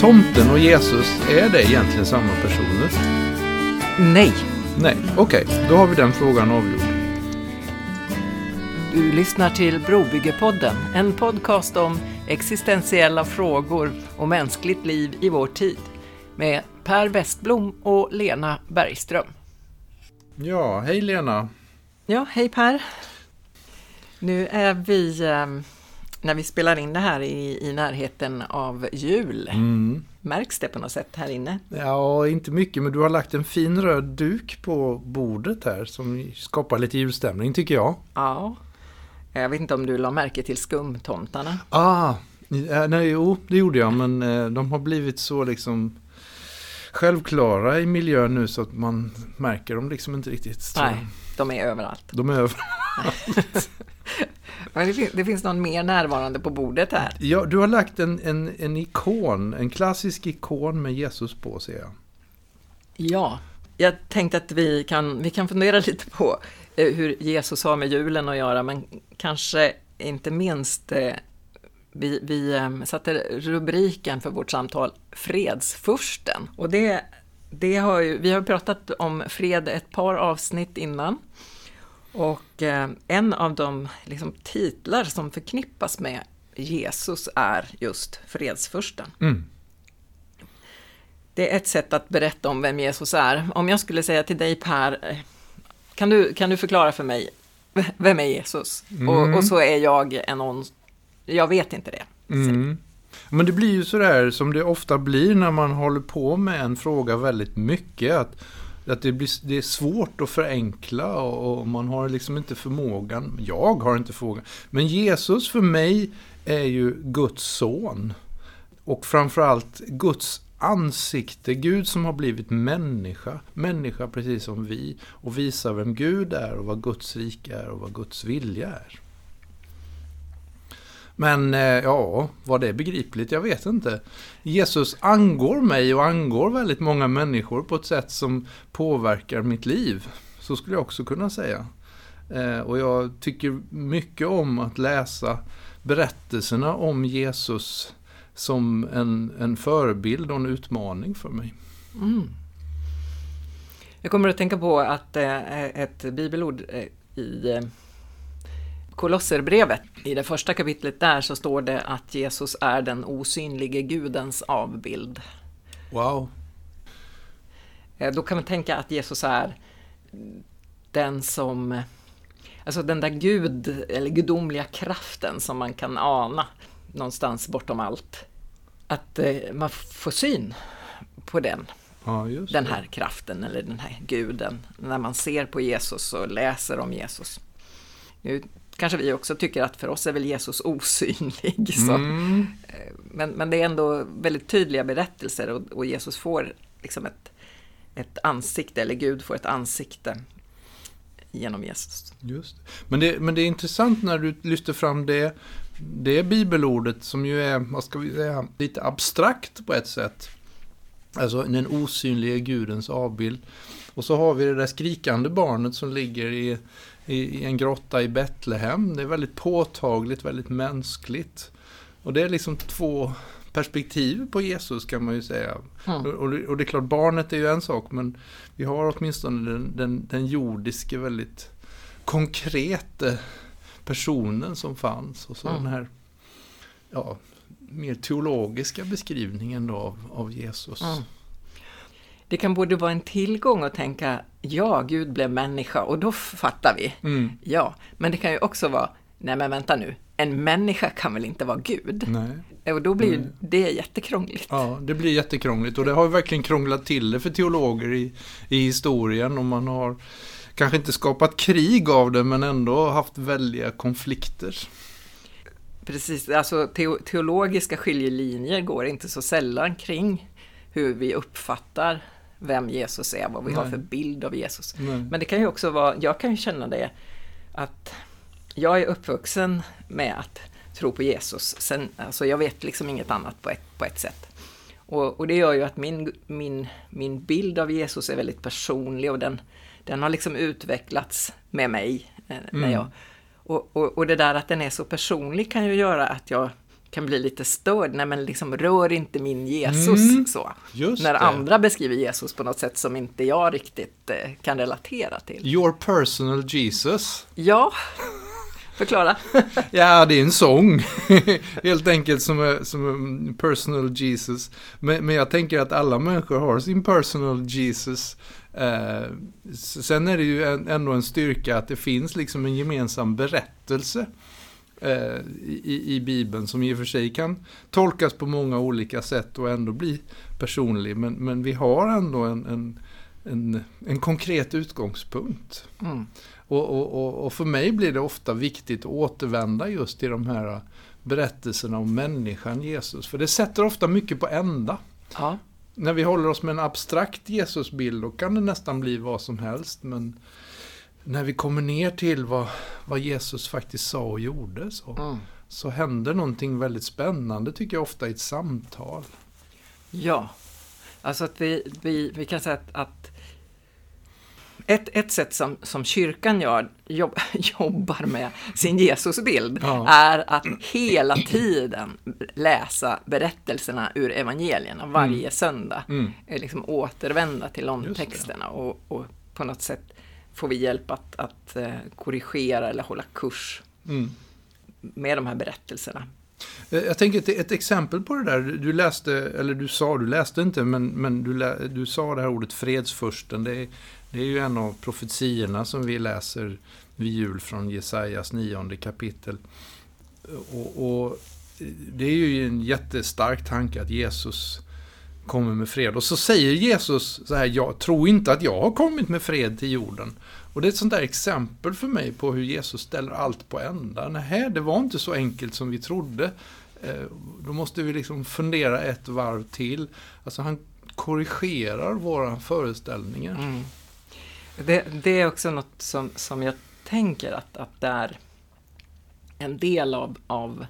tomten och Jesus, är det egentligen samma personer? Nej. Nej, okej, då har vi den frågan avgjord. Du lyssnar till Brobyggepodden, en podcast om existentiella frågor och mänskligt liv i vår tid med Per Westblom och Lena Bergström. Ja, hej Lena. Ja, hej Per. Nu är vi, eh, när vi spelar in det här, i, i närheten av jul. Mm. Märks det på något sätt här inne? Ja, inte mycket, men du har lagt en fin röd duk på bordet här som skapar lite julstämning tycker jag. Ja. Jag vet inte om du la märke till skumtomtarna? Ah, ja, nej, jo, det gjorde jag, men eh, de har blivit så liksom självklara i miljön nu så att man märker dem liksom inte riktigt. Nej, de är överallt. De är över. Det, fin- det finns någon mer närvarande på bordet här. Ja, du har lagt en, en, en ikon, en klassisk ikon med Jesus på ser jag. Ja, jag tänkte att vi kan, vi kan fundera lite på eh, hur Jesus har med julen att göra, men kanske inte minst eh, vi, vi eh, satte rubriken för vårt samtal Fredsfursten. Och det, det har ju, vi har pratat om fred ett par avsnitt innan. Och eh, en av de liksom, titlar som förknippas med Jesus är just fredsfursten. Mm. Det är ett sätt att berätta om vem Jesus är. Om jag skulle säga till dig Per, eh, kan du, kan du förklara för mig, vem är Jesus? Mm. Och, och så är jag en någon, jag vet inte det. Mm. Men det blir ju sådär som det ofta blir när man håller på med en fråga väldigt mycket. Att, att det, blir, det är svårt att förenkla och, och man har liksom inte förmågan. Jag har inte förmågan. Men Jesus för mig är ju Guds son. Och framförallt Guds ansikte. Gud som har blivit människa. Människa precis som vi. Och visar vem Gud är och vad Guds rike är och vad Guds vilja är. Men eh, ja, var det begripligt? Jag vet inte. Jesus angår mig och angår väldigt många människor på ett sätt som påverkar mitt liv. Så skulle jag också kunna säga. Eh, och jag tycker mycket om att läsa berättelserna om Jesus som en, en förebild och en utmaning för mig. Mm. Jag kommer att tänka på att eh, ett bibelord i Kolosserbrevet, i det första kapitlet där så står det att Jesus är den osynlige Gudens avbild. Wow. Eh, Då kan man tänka att Jesus är den som, alltså den där Gud, eller gudomliga kraften som man kan ana någonstans bortom allt. Att eh, man får syn på den, Ja, den här kraften eller den här guden när man ser på Jesus och läser om Jesus. Nu kanske vi också tycker att för oss är väl Jesus osynlig. Så. Mm. Men, men det är ändå väldigt tydliga berättelser och, och Jesus får liksom ett, ett ansikte, eller Gud får ett ansikte genom Jesus. Just det. Men, det, men det är intressant när du lyfter fram det, det bibelordet som ju är, vad ska vi säga, lite abstrakt på ett sätt. Alltså den osynliga gudens avbild. Och så har vi det där skrikande barnet som ligger i, i, en grotta i Betlehem. Det är väldigt påtagligt, väldigt mänskligt. Och det är liksom två perspektiv på Jesus kan man ju säga. Mm. Och, det, och det är klart, barnet är ju en sak, men vi har åtminstone den, den, den jordiska, väldigt konkreta personen som fanns. Och så Mm. den här ja, mer teologiska beskrivningen då av, av Jesus. Mm. Det kan både vara en tillgång att tänka, ja, Gud blev människa och då fattar vi. Mm. Ja, men det kan ju också vara, nej men vänta nu, en människa kan väl inte vara Gud? Nej. Och då blir ju det jättekrångligt. Ja, det blir jättekrångligt och det har ju verkligen krånglat till det för teologer i, i historien och man har kanske inte skapat krig av det men ändå haft väldiga konflikter. Precis, alltså teo- teologiska skiljelinjer går inte så sällan kring hur vi uppfattar vem Jesus är, vad vi har Nej. för bild av Jesus. Nej. Men det kan ju också vara, jag kan ju känna det, att jag är uppvuxen med att tro på Jesus. Sen, alltså jag vet liksom inget annat på ett, på ett sätt. Och, och det gör ju att min, min, min bild av Jesus är väldigt personlig och den, den har liksom utvecklats med mig. eh, När Mm. jag, och, och, och det där att den är så personlig kan ju göra att jag kan bli lite störd. Nej men liksom rör inte min Jesus Mm, så. Just När det. andra beskriver Jesus på något sätt som inte jag riktigt eh, kan relatera till. Your personal Jesus. Ja, förklara. Ja, det är en sång. Helt enkelt som som personal Jesus. Men, men jag tänker att alla människor har sin personal Jesus. Eh, sen är det ju en, ändå en styrka att det finns liksom en gemensam berättelse eh, i, i Bibeln som i och för sig kan tolkas på många olika sätt och ändå bli personlig. Men, men vi har ändå en, en, en, en konkret utgångspunkt. Mm. Och, och, och, för mig blir det ofta viktigt att återvända just till de här berättelserna om människan Jesus. För det sätter ofta mycket på ända. Ja, När vi håller oss med en abstrakt Jesusbild då kan det nästan bli vad som helst. Men när vi kommer ner till vad, vad Jesus faktiskt sa och gjorde så, mm. så händer någonting väldigt spännande tycker jag ofta i ett samtal. ja. Alltså att vi, vi, vi kan säga att, att ett, ett sätt som, som kyrkan gör, jobb, jobbar med sin Jesusbild Ja. är att hela tiden läsa berättelserna ur evangelierna varje söndag. Mm. Liksom återvända till de Just det. texterna och, och på något sätt får vi hjälp att, att eh, korrigera eller hålla kurs Mm. med de här berättelserna. Eh, Jag tänker ett, ett exempel på det där. Du läste, eller du sa, du läste inte, men, men du, lä, du sa det här ordet fredsfursten. Det är, det är ju en av profetiorna som vi läser vid jul från Jesajas nionde kapitel. Och, och det är ju en jättestark tanke att Jesus kommer med fred. Och så säger Jesus så här, jag tror inte att jag har kommit med fred till jorden. Och det är ett sånt där exempel för mig på hur Jesus ställer allt på ända. Nej, det var inte så enkelt som vi trodde. Eh, då måste vi liksom fundera ett varv till. Alltså han korrigerar våra föreställningar. Mm. Det, det är också något som, som jag tänker att, att det är en del av, av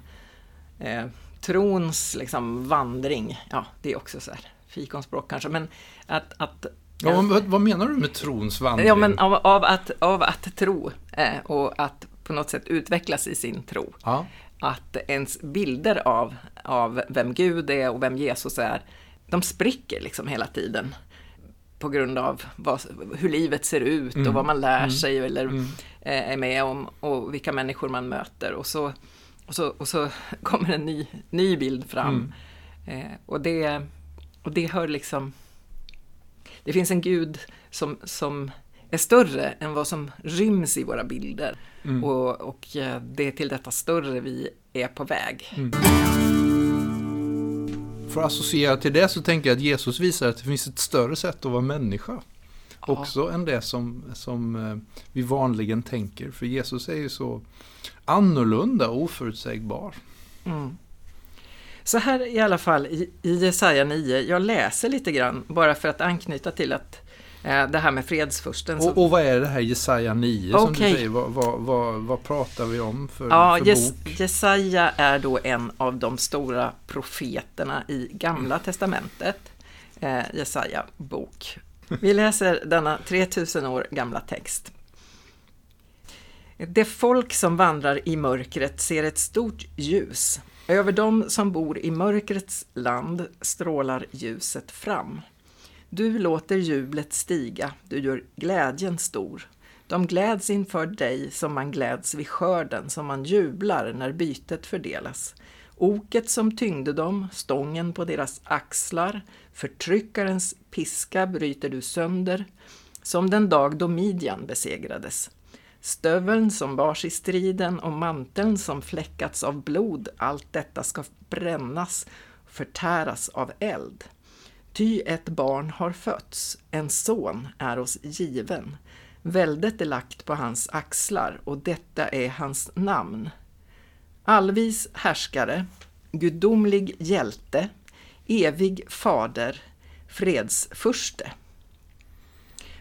eh, trons liksom, vandring. Ja, det är också så här fikonspråk kanske, men att, att Ja, vad, vad menar du med trons vandring? Ja, men av, av, att, av att tro eh, och att på något sätt utvecklas i sin tro. Ja. Att ens bilder av, av vem Gud är och vem Jesus är, de spricker liksom hela tiden. På grund av vad, hur livet ser ut och Mm. vad man lär Mm. sig eller Mm. eh, är med om och vilka människor man möter. Och så, och så, och så kommer en ny, ny bild fram. Mm. Eh, och, det, och det hör liksom... Det finns en gud som, som är större än vad som ryms i våra bilder. Mm. Och, och eh, det är till detta större vi är på väg. Mm. För att associera till det så tänker jag att Jesus visar att det finns ett större sätt att vara människa. Också än det som, som eh, vi vanligen tänker. För Jesus är ju så annorlunda och oförutsägbar. Mm. Så här i alla fall i, i Jesaja 9, jag läser lite grann bara för att anknyta till att eh, det här med fredsfursten. så- Och, och vad är det här Jesaja 9 som Okej. du säger? Vad, vad, vad, vad pratar vi om för, Ja, för Jes bok? Jesaja är då en av de stora profeterna i Gamla Testamentet. Eh, Jesaja bok. Vi läser denna 3000 år gamla text. Det folk som vandrar i mörkret ser ett stort ljus. Över dem som bor i mörkrets land strålar ljuset fram. Du låter jublet stiga, du gör glädjen stor. De gläds inför dig som man gläds vid skörden, som man jublar när bytet fördelas. Oket som tyngde dem, stången på deras axlar, förtryckarens piska bryter du sönder, som den dag då Midjan besegrades. Stöveln som bars i striden och manteln som fläckats av blod, allt detta ska brännas, förtäras av eld. Ty ett barn har fötts, en son är oss given. Väldet är lagt på hans axlar och detta är hans namn. Allvis härskare, gudomlig hjälte, evig fader, fredsfurste.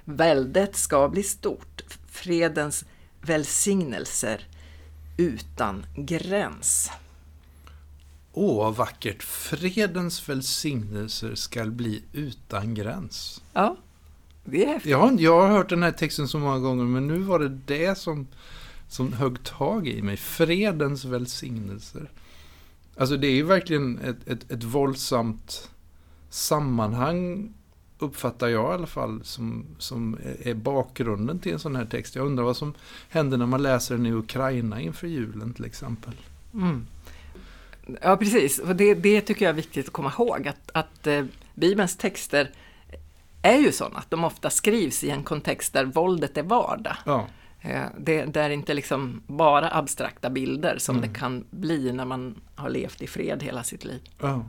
Väldet ska bli stort, fredens välsignelser utan gräns. Åh, vad vackert! Fredens välsignelser skall bli utan gräns. Ja, det är häftigt. Jag har, jag har hört den här texten så många gånger, men nu var det det som, som högg tag i mig. Fredens välsignelser. Alltså det är ju verkligen ett, ett, ett våldsamt sammanhang uppfattar jag i alla fall som, som är bakgrunden till en sån här text. Jag undrar vad som händer när man läser den i Ukraina inför julen till exempel. Mm. Ja, precis. Och det, det tycker jag är viktigt att komma ihåg, att, att eh, Bibelns texter är ju sådana att de ofta skrivs i en kontext där våldet är vardag. Ja. Eh, det, det är inte liksom bara abstrakta bilder som Mm. det kan bli när man har levt i fred hela sitt liv. ja.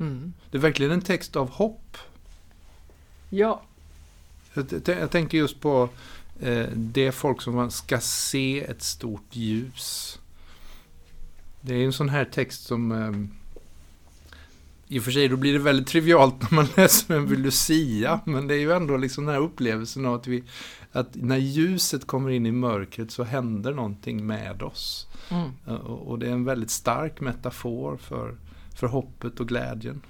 Mm. Det är verkligen en text av hopp. Ja. Jag, jag tänker just på eh, det folk som man ska se ett stort ljus. Det är en sån här text som eh, i och för sig då blir det väldigt trivialt när man läser den vid Lucia, men det är ju ändå liksom den här upplevelsen av att, vi, att när ljuset kommer in i mörkret så händer någonting med oss. Mm. Och, det är en väldigt stark metafor för, för hoppet och glädjen.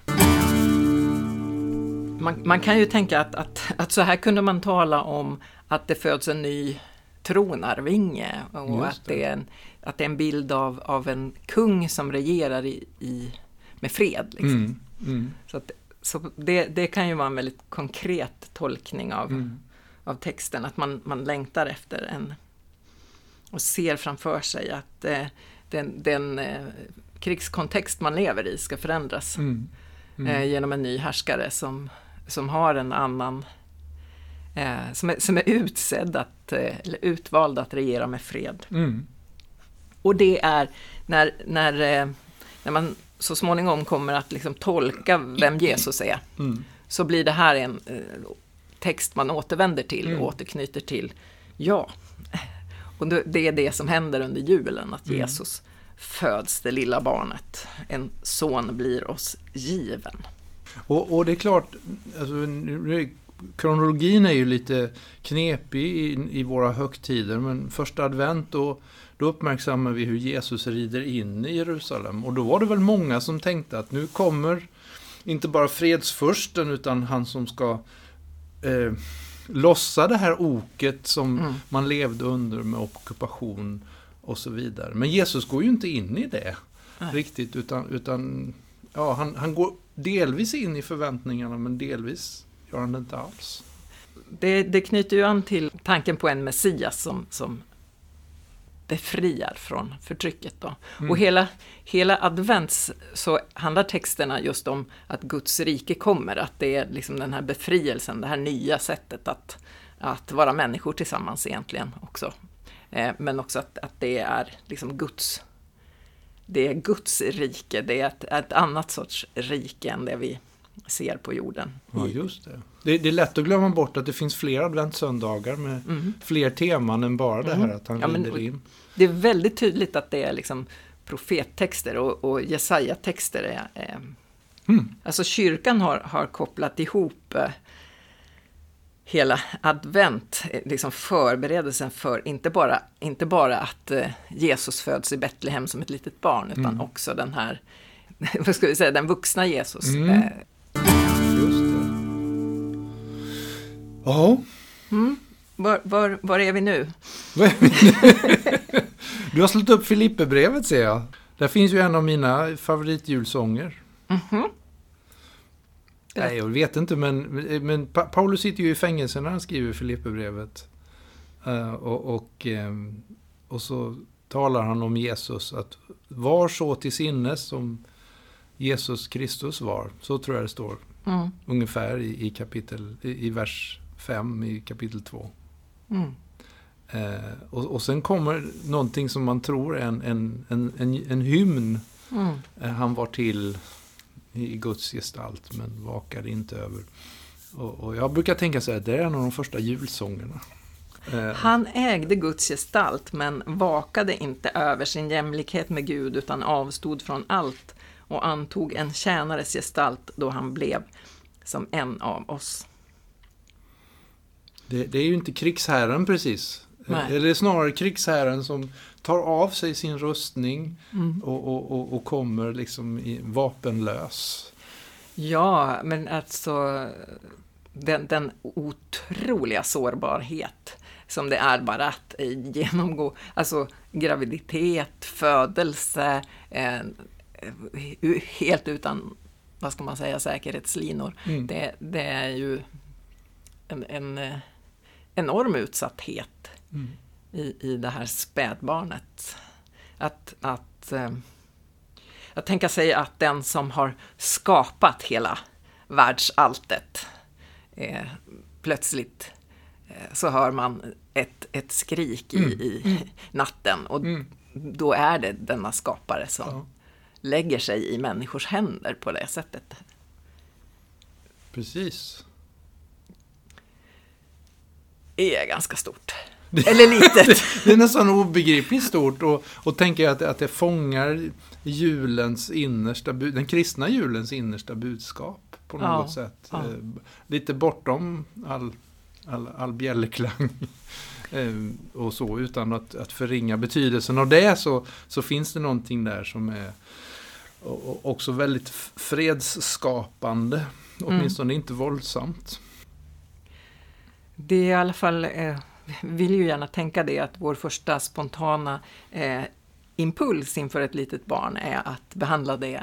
Man, man kan ju tänka att, att, att så här kunde man tala om att det föds en ny tronarvinge och Just att det. det, är en, att det är en bild av, av en kung som regerar i, i, med fred. Liksom. Mm. Mm. Så, att, så det, det kan ju vara en väldigt konkret tolkning av, Mm. Av texten, att man, man längtar efter en och ser framför sig att eh, den, den eh, krigskontext man lever i ska förändras Mm. Mm. eh, genom en ny härskare som, som har en annan eh, som, är, som är utsedd att, eh, eller utvald att regera med fred. Mm. Och det är när, när, eh, när man så småningom kommer att liksom tolka vem Jesus är, Mm. så blir det här en text man återvänder till Mm. och återknyter till. Ja, och det är det som händer under julen, att Mm. Jesus föds, det lilla barnet. En son blir oss given. Och, och det är klart, alltså, kronologin är ju lite knepig i, i våra högtider, men första advent då, då uppmärksammar vi hur Jesus rider in i Jerusalem. Och då var det väl många som tänkte att nu kommer inte bara fredsfursten, utan han som ska eh, lossa det här oket som Mm. man levde under med ockupation och så vidare. Men Jesus går ju inte in i det Nej. riktigt, utan, utan ja, han, han går delvis in i förväntningarna, men delvis gör han det inte alls. Det, det knyter ju an till tanken på en Messias som, som befriar från förtrycket. Då. Mm. Och hela, hela advents så handlar texterna just om att Guds rike kommer, att det är liksom den här befrielsen, det här nya sättet att, att vara människor tillsammans egentligen också. Eh, men också att, att det är liksom Guds det är Guds rike, det är ett, ett annat sorts rike än det vi ser på jorden. Ja, just det. det. Det är lätt att glömma bort att det finns fler adventssöndagar med Mm. fler teman än bara det här Mm. att han Ja, rider in. Det är väldigt tydligt att det är liksom profettexter och, och Jesaja-texter. Är, eh, Mm. Alltså kyrkan har, har kopplat ihop eh, hela advent, eh, liksom förberedelsen för inte bara, inte bara att eh, Jesus föds i Betlehem som ett litet barn, utan Mm. också den här, vad ska vi säga, den vuxna Jesus. Mm. Ja, mm. Var, var, var är vi nu? du har slått upp Filipperbrevet ser jag. Där finns ju en av mina favoritjulsånger. Mhm. Nej, jag vet inte, men, men Pa- Paulus sitter ju i fängelse när han skriver Filipperbrevet. Eh, och, och, ehm, och så talar han om Jesus, att var så till sinnes som Jesus Kristus var. Så tror jag det står Mm. ungefär i, i, kapitel, i, i vers 5 i kapitel 2. Mm. Eh, och, och sen kommer någonting som man tror är en, en, en, en, en hymn. Mm. Eh, han var till i Guds gestalt men vakade inte över. Och, och jag brukar tänka så här, det är en av de första julsångerna. Eh, Han ägde Guds gestalt men vakade inte över sin jämlikhet med Gud utan avstod från allt och antog en tjänares gestalt då han blev som en av oss. Det, det är ju inte krigsherren precis. Nej. Eller snarare krigsherren som tar av sig sin rustning och, och, och, och kommer liksom vapenlös. Ja, men alltså den, den otroliga sårbarhet som det är bara att genomgå, alltså graviditet, födelse, eh, helt utan, vad ska man säga, säkerhetslinor. Mm. Det, det, är ju en, en eh, enorm utsatthet mm. i, i det här spädbarnet. Att, att, eh, att tänka sig att den som har skapat hela världsalltet eh, plötsligt eh, så hör man ett, ett skrik i, mm. i mm. natten och mm. då är det denna skapare som ja. lägger sig i människors händer på det sättet. Precis. Är ganska stort. Eller litet. det är nästan obegripligt stort och, och tänker att, att det fångar julens innersta, den kristna julens innersta budskap på något ja, sätt. Ja. Eh, lite bortom all, all, all bjällerklang. Eh, och så, utan att, att förringa betydelsen av det så, så finns det någonting där som är också väldigt fredsskapande. Åtminstone mm. inte våldsamt. Det är i alla fall, eh, vill ju gärna tänka det, att vår första spontana eh, impuls inför ett litet barn är att behandla det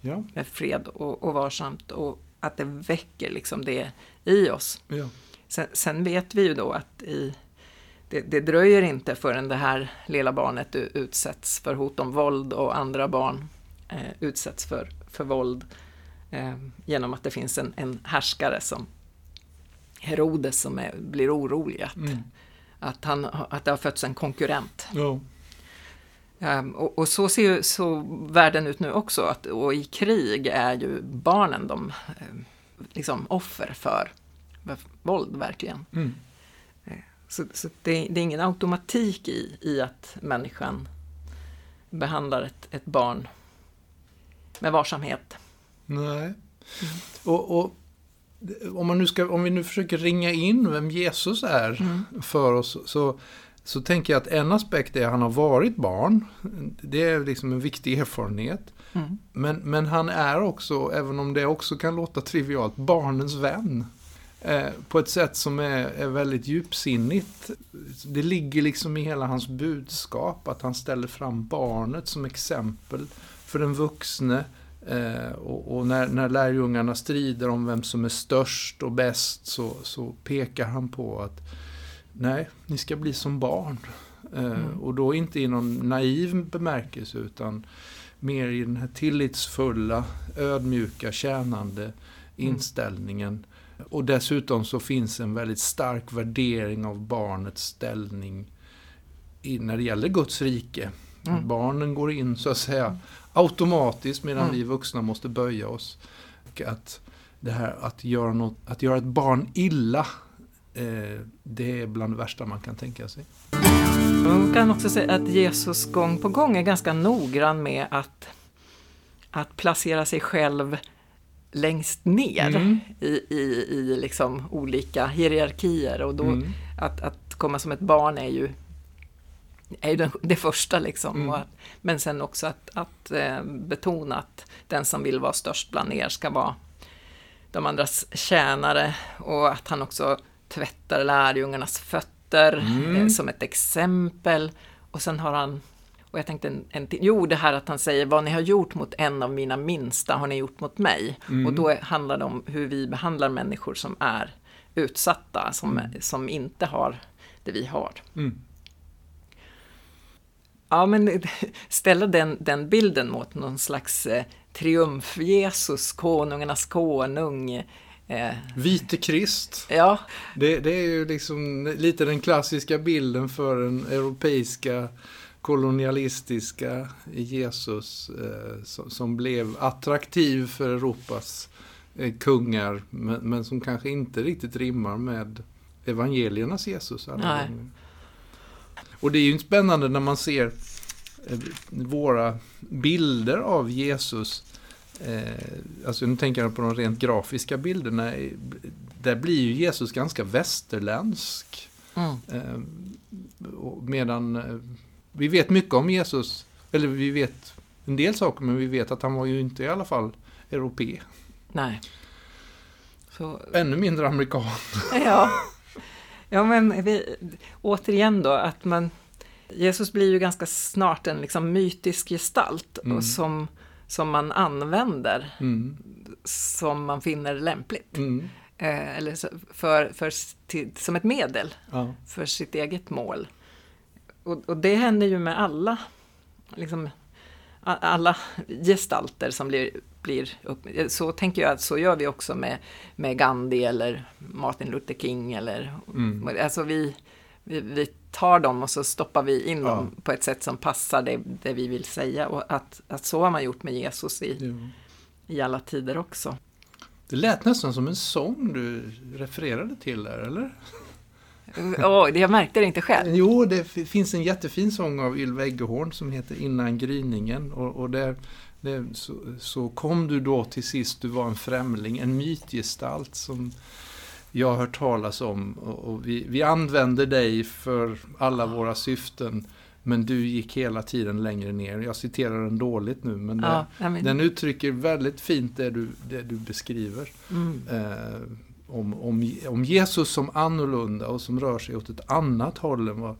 ja. med fred och, och varsamt och att det väcker liksom det i oss. Ja. Sen, sen, vet vi ju då att i, det, det, dröjer inte förrän det här lilla barnet utsätts för hot om våld och andra barn eh, utsätts för, för våld eh, genom att det finns en, en härskare som Herodes som är, blir orolig att, mm. att, han, att det har fötts en konkurrent. Ja. Um, och, och, så ser ju så världen ut nu också, att, och i krig är ju barnen de um, liksom offer för, för våld, verkligen. Mm. Uh, så, så det, det, är ingen automatik i, i att människan behandlar ett, ett barn med varsamhet. Nej. Mm. Och, och om, man nu ska, om vi nu försöker ringa in vem Jesus är mm. för oss, så, så tänker jag att en aspekt är att han har varit barn. Det är liksom en viktig erfarenhet. Mm. Men, men han är också, även om det också kan låta trivialt, barnens vän. Eh, på ett sätt som är, är väldigt djupsinnigt. Det ligger liksom i hela hans budskap att han ställer fram barnet som exempel för den vuxne Eh, och, och, när, när lärjungarna strider om vem som är störst och bäst så, så pekar han på att nej, ni ska bli som barn. Eh, mm. Och då inte i någon naiv bemärkelse utan mer i den här tillitsfulla, ödmjuka, tjänande mm. inställningen. Mm. Och dessutom så finns en väldigt stark värdering av barnets ställning i, när det gäller Guds rike. Mm. Barnen går in så att säga automatiskt medan mm. vi vuxna måste böja oss. Och att det här att göra, något, att göra ett barn illa, eh, det är bland det värsta man kan tänka sig. Man kan också säga att Jesus gång på gång är ganska noggrann med att, att placera sig själv längst ner mm. i, i, i liksom olika hierarkier. Och då mm. att, att komma som ett barn är ju är ju det första liksom. Mm. Att, men sen också att, att eh, betona att den som vill vara störst bland er ska vara de andras tjänare och att han också tvättar lärjungarnas fötter mm. eh, som ett exempel. Och sen har han, och jag tänkte en, en Jo, det här att han säger vad ni har gjort mot en av mina minsta har ni gjort mot mig. Mm. Och då handlar det om hur vi behandlar människor som är utsatta, som, mm. som inte har det vi har. Mm. Ja, men ställa den, den bilden mot någon slags eh, triumf-Jesus, konungarnas konung. Eh. Vite Krist. Ja. Det, det, är ju liksom lite den klassiska bilden för den europeiska kolonialistiska Jesus eh, som, som, blev attraktiv för Europas eh, kungar men, men, som kanske inte riktigt rimmar med evangeliernas Jesus. Alla Nej. Gånger. Och det är ju spännande när man ser eh, våra bilder av Jesus. Eh, alltså nu tänker jag på de rent grafiska bilderna. Där blir ju Jesus ganska västerländsk. Mm. Eh, medan vi vet mycket om Jesus, eller vi vet en del saker, men vi vet att han var ju inte i alla fall europe. Nej. Så... Ännu mindre amerikan. Ja. Ja, men vi, återigen då, att man... Jesus blir ju ganska snart en liksom mytisk gestalt Mm. och som, som man använder Mm. som man finner lämpligt. Mm. Eh, eller för, för, till, som ett medel Ja. för sitt eget mål. Och, och det händer ju med alla, liksom, alla gestalter som blir, blir upp. Så tänker jag att så gör vi också med, med Gandhi eller Martin Luther King eller Mm. alltså vi, vi, vi tar dem och så stoppar vi in Ja. dem på ett sätt som passar det, det vi vill säga och att, att så har man gjort med Jesus i, Ja. i alla tider också. Det lät nästan som en sång du refererade till där, eller? Åh, jag märkte det inte själv. Jo, det finns en jättefin sång av Ylva Eggehorn som heter Innan gryningen. Och, och där, det, så, så kom du då till sist, du var en främling, en mytgestalt som jag har hört talas om. Och, och vi, vi använder dig för alla våra syften, men du gick hela tiden längre ner. Jag citerar den dåligt nu, men det, Ja, ja, men, den uttrycker väldigt fint det du, det du beskriver. mm. eh, om, om, om Jesus som annorlunda och som rör sig åt ett annat håll än vad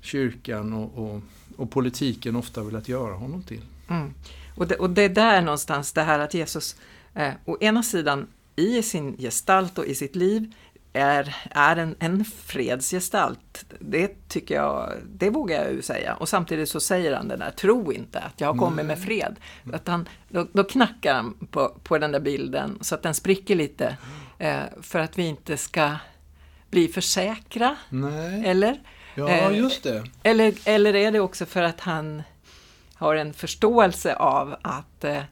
kyrkan och, och, och politiken ofta velat göra honom till. Mm. Och, det, och det är där någonstans det här att Jesus eh, å ena sidan i sin gestalt och i sitt liv är, är en, en fredsgestalt. Det tycker jag, det vågar jag ju säga. Och samtidigt så säger han det där, tro inte att jag har kommit med fred. Att han, då, då knackar han på, på den där bilden så att den spricker lite. Eh, för att vi inte ska bli för säkra, Nej, eller? ja eh, just det. Eller, eller är det också för att han har en förståelse av att eh,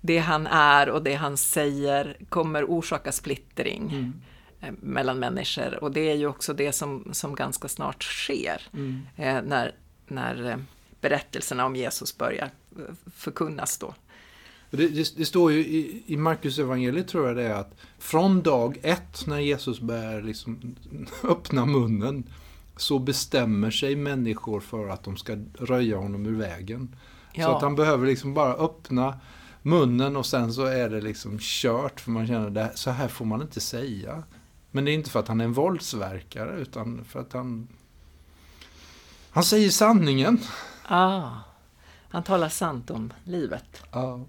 det han är och det han säger kommer orsaka splittring Mm. eh, mellan människor. Och det är ju också det som, som ganska snart sker Mm. eh, när, när berättelserna om Jesus börjar förkunnas då. Det, det, det står ju i, i Markus evangeliet tror jag det är att från dag ett när Jesus börjar liksom öppna munnen så bestämmer sig människor för att de ska röja honom ur vägen. Så Ja. att han behöver liksom bara öppna munnen och sen så är det liksom kört för man känner att så här får man inte säga. Men det är inte för att han är en våldsverkare utan för att han han säger sanningen. Ah, han talar sant om livet. Ja.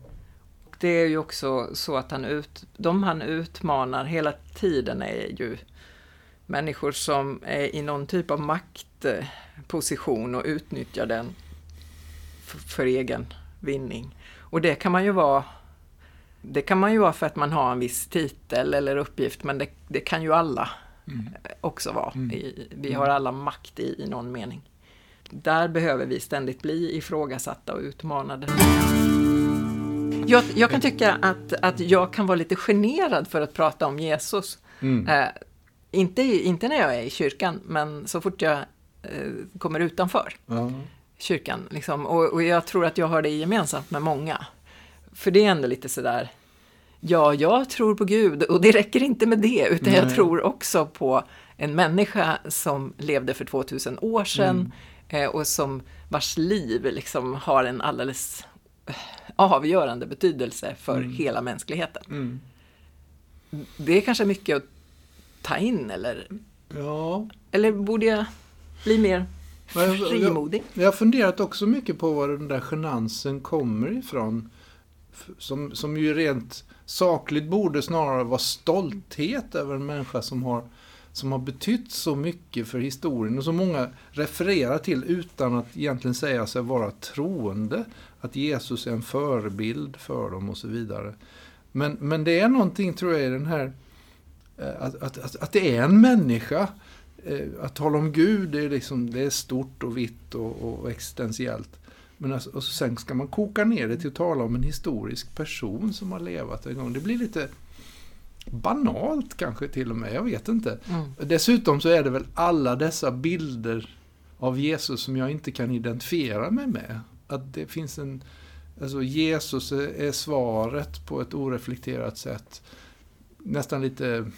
Det är ju också så att han ut, de han utmanar hela tiden är ju människor som är i någon typ av maktposition och utnyttjar den för, för egen vinning. Och det kan man ju vara det kan man ju vara för att man har en viss titel eller uppgift, men det, det kan ju alla Mm. också vara. Mm. I, vi har alla makt i, i någon mening. Där behöver vi ständigt bli ifrågasatta och utmanade. Jag, jag kan tycka att, att jag kan vara lite generad för att prata om Jesus. Mm. Eh, inte, inte när jag är i kyrkan, men så fort jag eh, kommer utanför Ja. kyrkan. Liksom. Och, och jag tror att jag har det gemensamt med många. För det är ändå lite sådär, ja, jag tror på Gud och det räcker inte med det, utan jag Nej. tror också på en människa som levde för 2000 år sedan Mm. eh, och som vars liv liksom har en alldeles eh, avgörande betydelse för Mm. hela mänskligheten. Mm. Det är kanske mycket att ta in, eller, Ja, eller borde jag bli mer frimodig? Jag har funderat också mycket på var den där genansen kommer ifrån. Som, som ju rent sakligt borde snarare vara stolthet över en människa som har, som har betytt så mycket för historien och som många refererar till utan att egentligen säga sig vara troende. Att Jesus är en förebild för dem och så vidare. Men, men det är någonting, tror jag, i den här att, att, att, att det är en människa eh, att tala om Gud, det är, liksom, det är stort och vitt och, och existentiellt. Men alltså, och sen ska man koka ner det till att tala om en historisk person som har levat en gång. Det blir lite banalt kanske till och med, jag vet inte. Mm. Dessutom så är det väl alla dessa bilder av Jesus som jag inte kan identifiera mig med. Att det finns en... Alltså Jesus är, är svaret på ett oreflekterat sätt. Nästan lite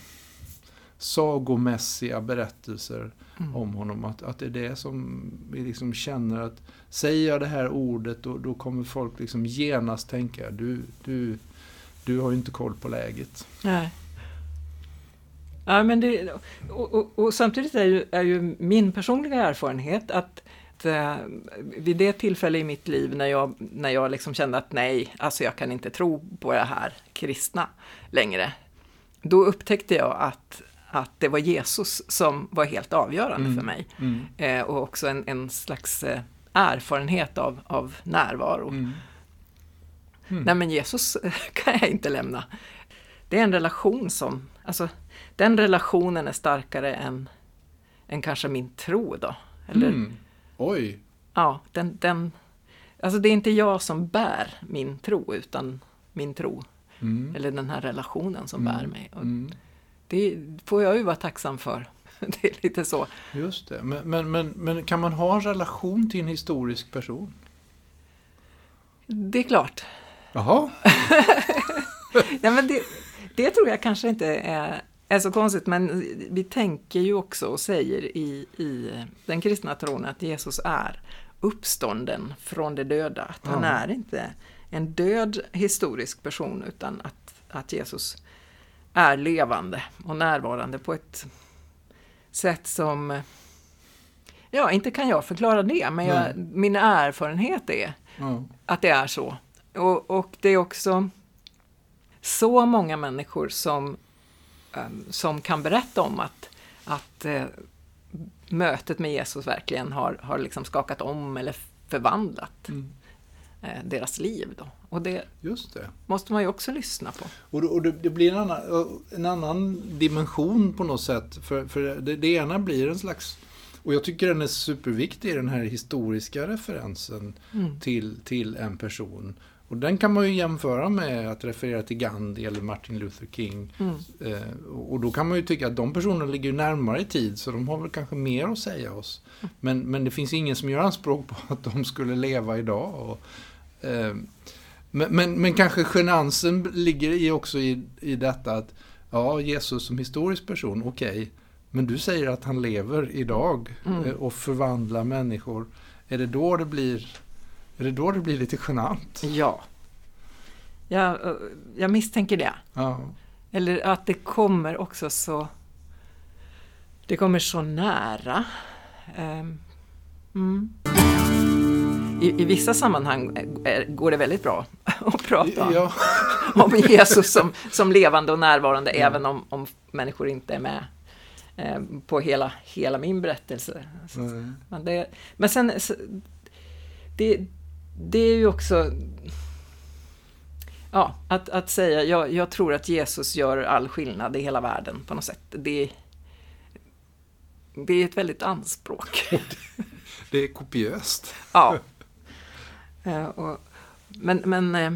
sagomässiga berättelser Mm. om honom. Att, att det är det som vi liksom känner att säger jag det här ordet då, då kommer folk liksom genast tänka du, du, du har ju inte koll på läget. Nej. Ja, men det, och, och, och samtidigt är ju, är ju min personliga erfarenhet att eh, vid det tillfälle i mitt liv när jag, när jag liksom kände att nej, alltså jag kan inte tro på det här kristna längre. Då upptäckte jag att, att det var Jesus som var helt avgörande Mm. för mig. Mm. Eh, och också en, en slags eh, erfarenhet av, av närvaro. Mm. Mm. Nej men Jesus kan jag inte lämna. Det är en relation som, alltså den relationen är starkare än, än kanske min tro då. Eller, Mm. Oj. ja, den, den, alltså det är inte jag som bär min tro utan min tro. Mm. Eller den här relationen som Mm. bär mig. Och Mm. det får jag ju vara tacksam för. Det är lite så. Just det. Men, men, men, men kan man ha en relation till en historisk person? Det är klart. Jaha. Ja, men det, det tror jag kanske inte är, är så konstigt, men vi tänker ju också och säger i, i den kristna tron att Jesus är uppstånden från de döda. Att han Ja. är inte en död historisk person utan att, att Jesus är levande och närvarande på ett sätt som Ja, inte kan jag förklara det, men jag, min erfarenhet är Ja. att det är så. Och, och det är också så många människor som, ehm, som kan berätta om att, att eh, mötet med Jesus verkligen har, har liksom skakat om eller förvandlat Mm. Eh, deras liv. Då. Och det det. måste man ju också lyssna på. Och, det- och det, det blir en annan, en annan dimension på något sätt. För, för det, det ena blir en slags... Och jag tycker den är superviktig, den här historiska referensen Mm. till, till en person. Och den kan man ju jämföra med att referera till Gandhi eller Martin Luther King. Mm. Eh, och då kan man ju tycka att de personerna ligger närmare i tid så de har väl kanske mer att säga oss. Men, men det finns ingen som gör anspråk på att de skulle leva idag. Och, eh, men, men, men kanske genansen ligger i också i, i detta att ja, Jesus som historisk person, okej. men du säger att han lever idag Mm. eh, och förvandlar människor. Är det då det blir, är det, då det blir lite genant? Ja. Jag, eh, jag misstänker det. Ja. Eller att det kommer också så... Det kommer så nära. Ehm, mm. I, I vissa sammanhang är- går det väldigt bra att prata Ja, om Jesus som, som levande och närvarande, Ja. även om, om människor inte är med eh, på hela, hela min berättelse. Så- Nej. Men, det, men sen, så- det, det är ju också... Ja, att, att säga, jag, jag tror att Jesus gör all skillnad i hela världen på något sätt. Det, det är ett väldigt anspråk. det är kopiöst. Ja. Eh, och, men, men eh,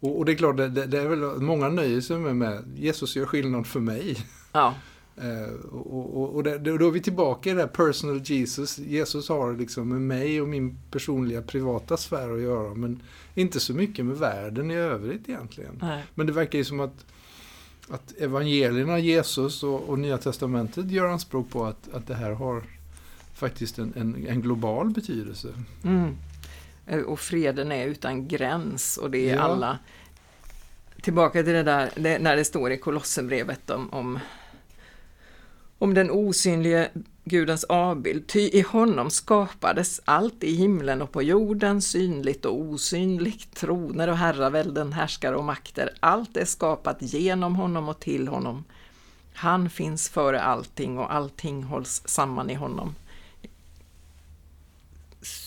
Och, och det är klart, det, det, är väl många nöjer sig med, med Jesus gör skillnad för mig. ja, Eh, och och, och det, då är vi tillbaka i det här personal Jesus. Jesus har liksom med mig och min personliga privata sfär att göra, men inte så mycket med världen i övrigt egentligen. nej, Men det verkar ju som att, att evangelierna, Jesus och, och Nya Testamentet gör anspråk på att, att det här har faktiskt en, en, en global betydelse. mm. Eh, Och freden är utan gräns och det är Ja. alla... Tillbaka till det där det, när det står i Kolosserbrevet om, om, om den osynlige Gudens avbild. Ty i honom skapades allt i himlen och på jorden, synligt och osynligt, troner och herravälden, härskare och makter. Allt är skapat genom honom och till honom. Han finns före allting och allting hålls samman i honom.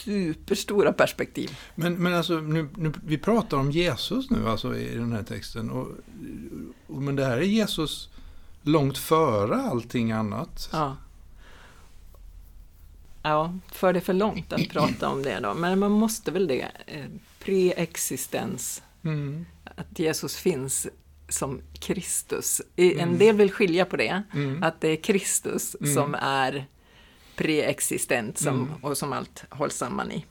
Superstora perspektiv. Men, men alltså, nu, nu, vi pratar om Jesus nu alltså i den här texten. Och, och, men det här är Jesus långt före allting annat. Ja. Ja, för det för långt att prata om det då. Men man måste väl det. Eh, Preexistens. Mm, Att Jesus finns som Kristus. En Mm. del vill skilja på det. mm, Att det är Kristus Mm. som är preexistent som, Mm. och som allt hålls samman i.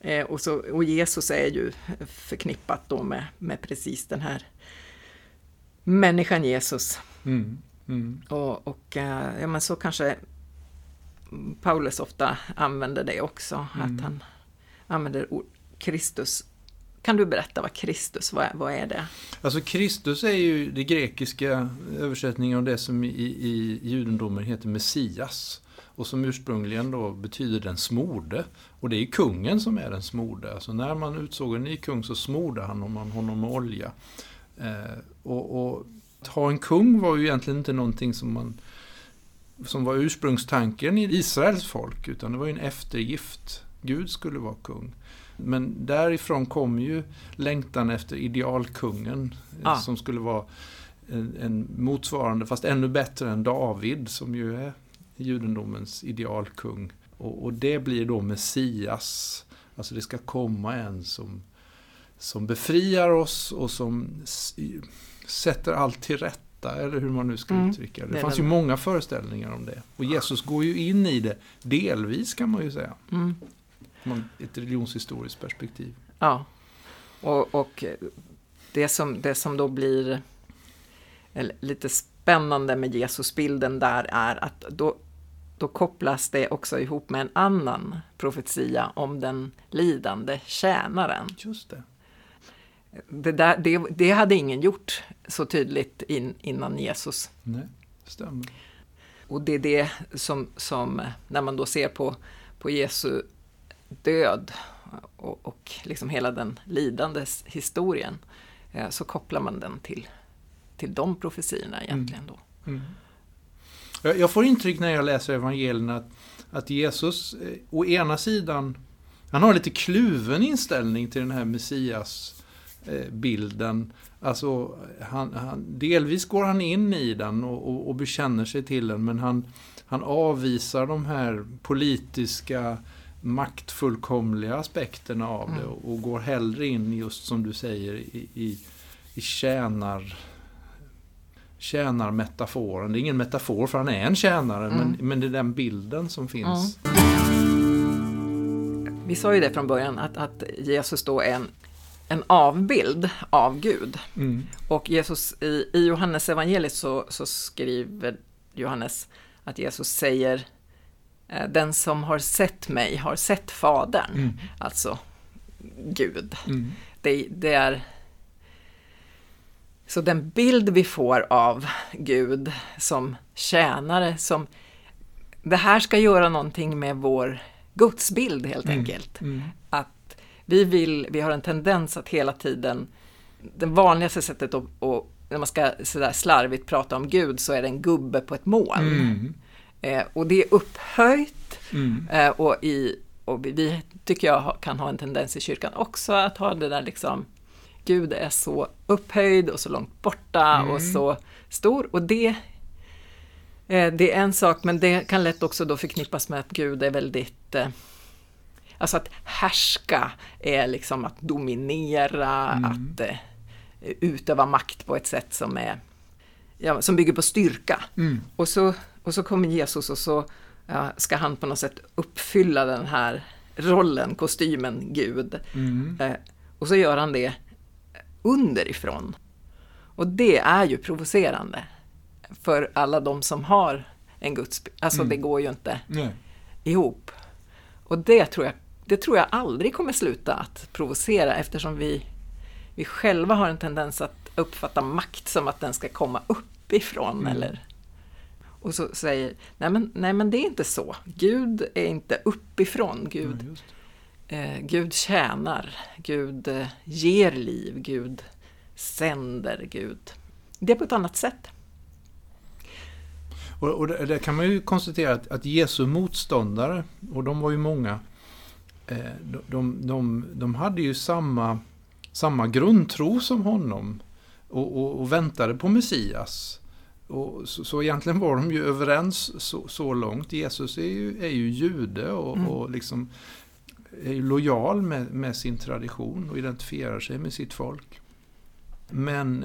Eh, och, så, och Jesus är ju förknippat då med, med precis den här människan Jesus. mm, mm, Och, och eh, ja, men så kanske Paulus ofta använder det också, Mm. att han använder ord- Kristus Kan du berätta vad Kristus, vad, vad är det? Alltså Kristus är ju det grekiska översättningen av det som i, i judendomen heter Messias. Och som ursprungligen då betyder den smorde. Och det är kungen som är den smorde. Alltså när man utsåg en ny kung så smorde han honom, honom med olja. Eh, och, och att ha en kung var ju egentligen inte någonting som man som var ursprungstanken i Israels folk, utan det var ju en eftergift. Gud skulle vara kung. Men därifrån kom ju längtan efter idealkungen ah. som skulle vara en, en, motsvarande, fast ännu bättre än David som ju är judendomens idealkung. Och, och det blir då Messias. Alltså det ska komma en som, som befriar oss och som sätter allt till rätta, eller hur man nu ska mm. uttrycka det. Det fanns ju många föreställningar om det. Och Jesus går ju in i det, delvis kan man ju säga. Mm. Från ett religionshistoriskt perspektiv. Ja, och, och det, som, det som då blir lite spännande med Jesusbilden där är att då, då kopplas det också ihop med en annan profetia om den lidande tjänaren. Just det. Det, där, det, det hade ingen gjort så tydligt in, innan Jesus. Nej, stämmer. Och det är det som, som när man då ser på, på Jesu död och, och liksom hela den lidandes historien eh, så kopplar man den till, till de profetierna egentligen. Då. Mm. Mm. Jag får intryck när jag läser evangelierna att, att Jesus eh, å ena sidan han har lite kluven inställning till den här Messias eh, bilden. Alltså, han, han, delvis går han in i den och, och, och bekänner sig till den men han, han avvisar de här politiska maktfullkomliga aspekterna av det och, och går hellre in just som du säger i, i, i tjänar tjänarmetaforen. Det är ingen metafor för han är en tjänare mm. men, men det är den bilden som finns. Mm. Vi sa ju det från början att, att Jesus då är en, en avbild av Gud. Mm. Och Jesus i, i Johannes evangeliet så, så skriver Johannes att Jesus säger Eh, den som har sett mig har sett Fadern, mm. alltså Gud. Mm. Det, det, är... Så den bild vi får av Gud som tjänare, som... Det här ska göra någonting med vår gudsbild helt mm. enkelt. Mm. Att vi vill, vi har en tendens att hela tiden, det vanligaste sättet att, att när man ska sådär slarvigt prata om Gud så är det en gubbe på ett moln. Mm. Eh, och det är upphöjt mm. eh, och, i, och vi tycker jag kan ha en tendens i kyrkan också att ha det där liksom Gud är så upphöjd och så långt borta mm. och så stor och det eh, det är en sak men det kan lätt också då förknippas med att Gud är väldigt eh, Alltså att härska är liksom att dominera, mm. att eh, utöva makt på ett sätt som är ja, som bygger på styrka. Mm. Och så och så kommer Jesus och så ja, ska han på något sätt uppfylla den här rollen, kostymen Gud. Mm. Eh, och så gör han det underifrån. Och det är ju provocerande för alla de som har en Guds... Alltså mm. det går ju inte Nej. ihop. Och det tror, jag, det tror jag aldrig kommer sluta att provocera eftersom vi, vi själva har en tendens att uppfatta makt som att den ska komma uppifrån mm. eller och så säger, nej men, nej men det är inte så. Gud är inte uppifrån. Gud, ja, eh, Gud tjänar, Gud eh, ger liv, Gud sänder, Gud. Det är på ett annat sätt. Och, och där kan man ju konstatera att, att Jesu motståndare, och de var ju många, eh, de, de, de, de hade ju samma, samma grundtro som honom och, och, och väntade på Messias. Och så, så egentligen var de ju överens så, så långt. Jesus är ju, är ju jude och, mm. och liksom är lojal med, med sin tradition och identifierar sig med sitt folk. Men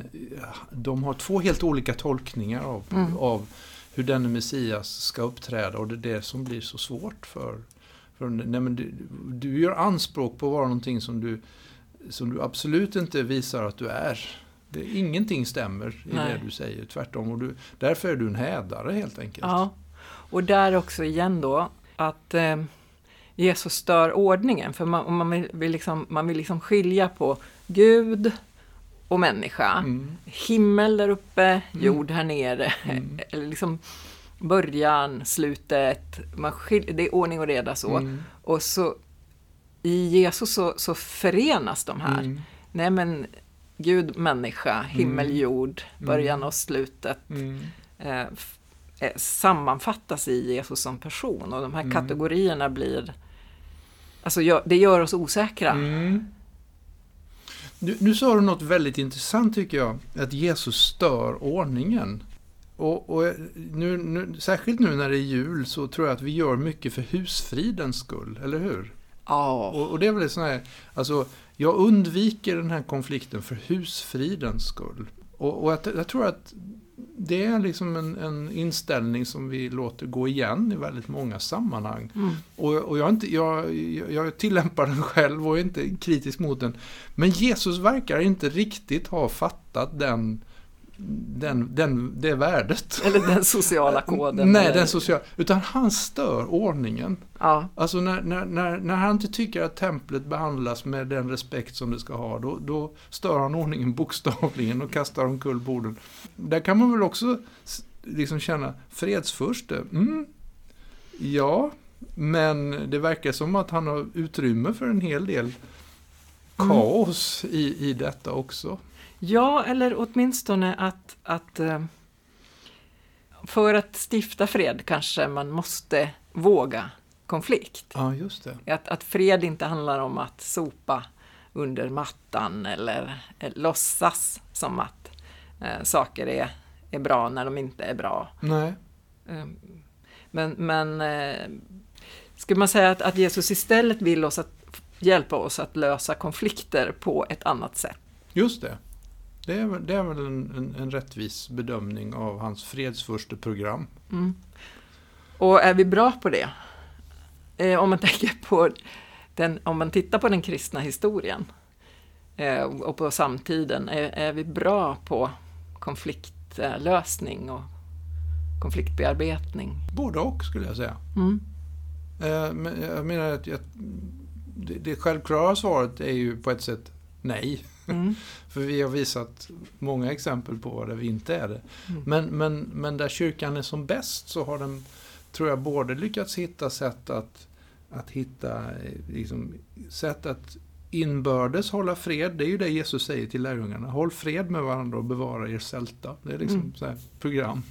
de har två helt olika tolkningar av, mm. av hur denne Messias ska uppträda och det är det som blir så svårt för... för nej men du, du gör anspråk på att vara någonting som du, som du absolut inte visar att du är. Det, ingenting stämmer i Nej. det du säger, tvärtom. Och du, därför är du en hädare helt enkelt. Ja, och där också igen då att eh, Jesus stör ordningen. För man, man, vill, vill liksom, man vill liksom skilja på Gud och människa. Mm. Himmel där uppe, jord här nere. Eller liksom början, slutet. Man skil, det är ordning och reda så. Mm. Och så i Jesus så, så förenas de här. Mm. Nej men Gud, människa, himmel, jord, början och slutet. Mm. Eh, sammanfattas i Jesus som person och de här kategorierna blir Alltså det gör oss osäkra. Mm. Nu, nu sa du något väldigt intressant tycker jag. Att Jesus stör ordningen. Och, och nu, nu, särskilt nu när det är jul så tror jag att vi gör mycket för husfridens skull, eller hur? Ja. Och, och det är väl sån här, alltså, jag undviker den här konflikten för husfridens skull. Och, och jag, jag tror att det är liksom en, en inställning som vi låter gå igen i väldigt många sammanhang. Mm. Och, och jag, inte, jag, jag tillämpar den själv och är inte kritisk mot den. Men Jesus verkar inte riktigt ha fattat den, den, den, det värdet. Eller den sociala koden. Nej, eller- den sociala. Utan han stör ordningen. Ja. Alltså när, när, när, när han inte tycker att templet behandlas med den respekt som det ska ha, då, då stör han ordningen bokstavligen och kastar omkull borden. Där kan man väl också liksom känna, fredsfurste, mm, ja, men det verkar som att han har utrymme för en hel del kaos i, i detta också. Ja, eller åtminstone att, att eh, för att stifta fred kanske man måste våga konflikt. Ja, just det. Att, att fred inte handlar om att sopa under mattan eller eh, låtsas som att eh, saker är, är bra när de inte är bra. Nej. Eh, men men eh, skulle man säga att, att Jesus istället vill oss att hjälpa oss att lösa konflikter på ett annat sätt? Just det. Det är, väl- det är väl en, en, en rättvis bedömning av hans fredsförste program. Mm. Och är vi bra på det? Eh, om man tänker på den, om man tittar på den kristna historien eh, och på samtiden, är, är vi bra på konfliktlösning och konfliktbearbetning? Både och skulle jag säga. Mm. Eh, Men jag menar att jag, det, det självklara svaret är ju på ett sätt nej. Mm. För vi har visat många exempel på där vi inte är det. Mm. Men, men, men där kyrkan är som bäst så har den, tror jag, både lyckats hitta sätt att, att hitta eh, liksom, sätt att inbördes hålla fred. Det är ju det Jesus säger till lärjungarna. Håll fred med varandra och bevara er sälta. Det är liksom Mm. så här program.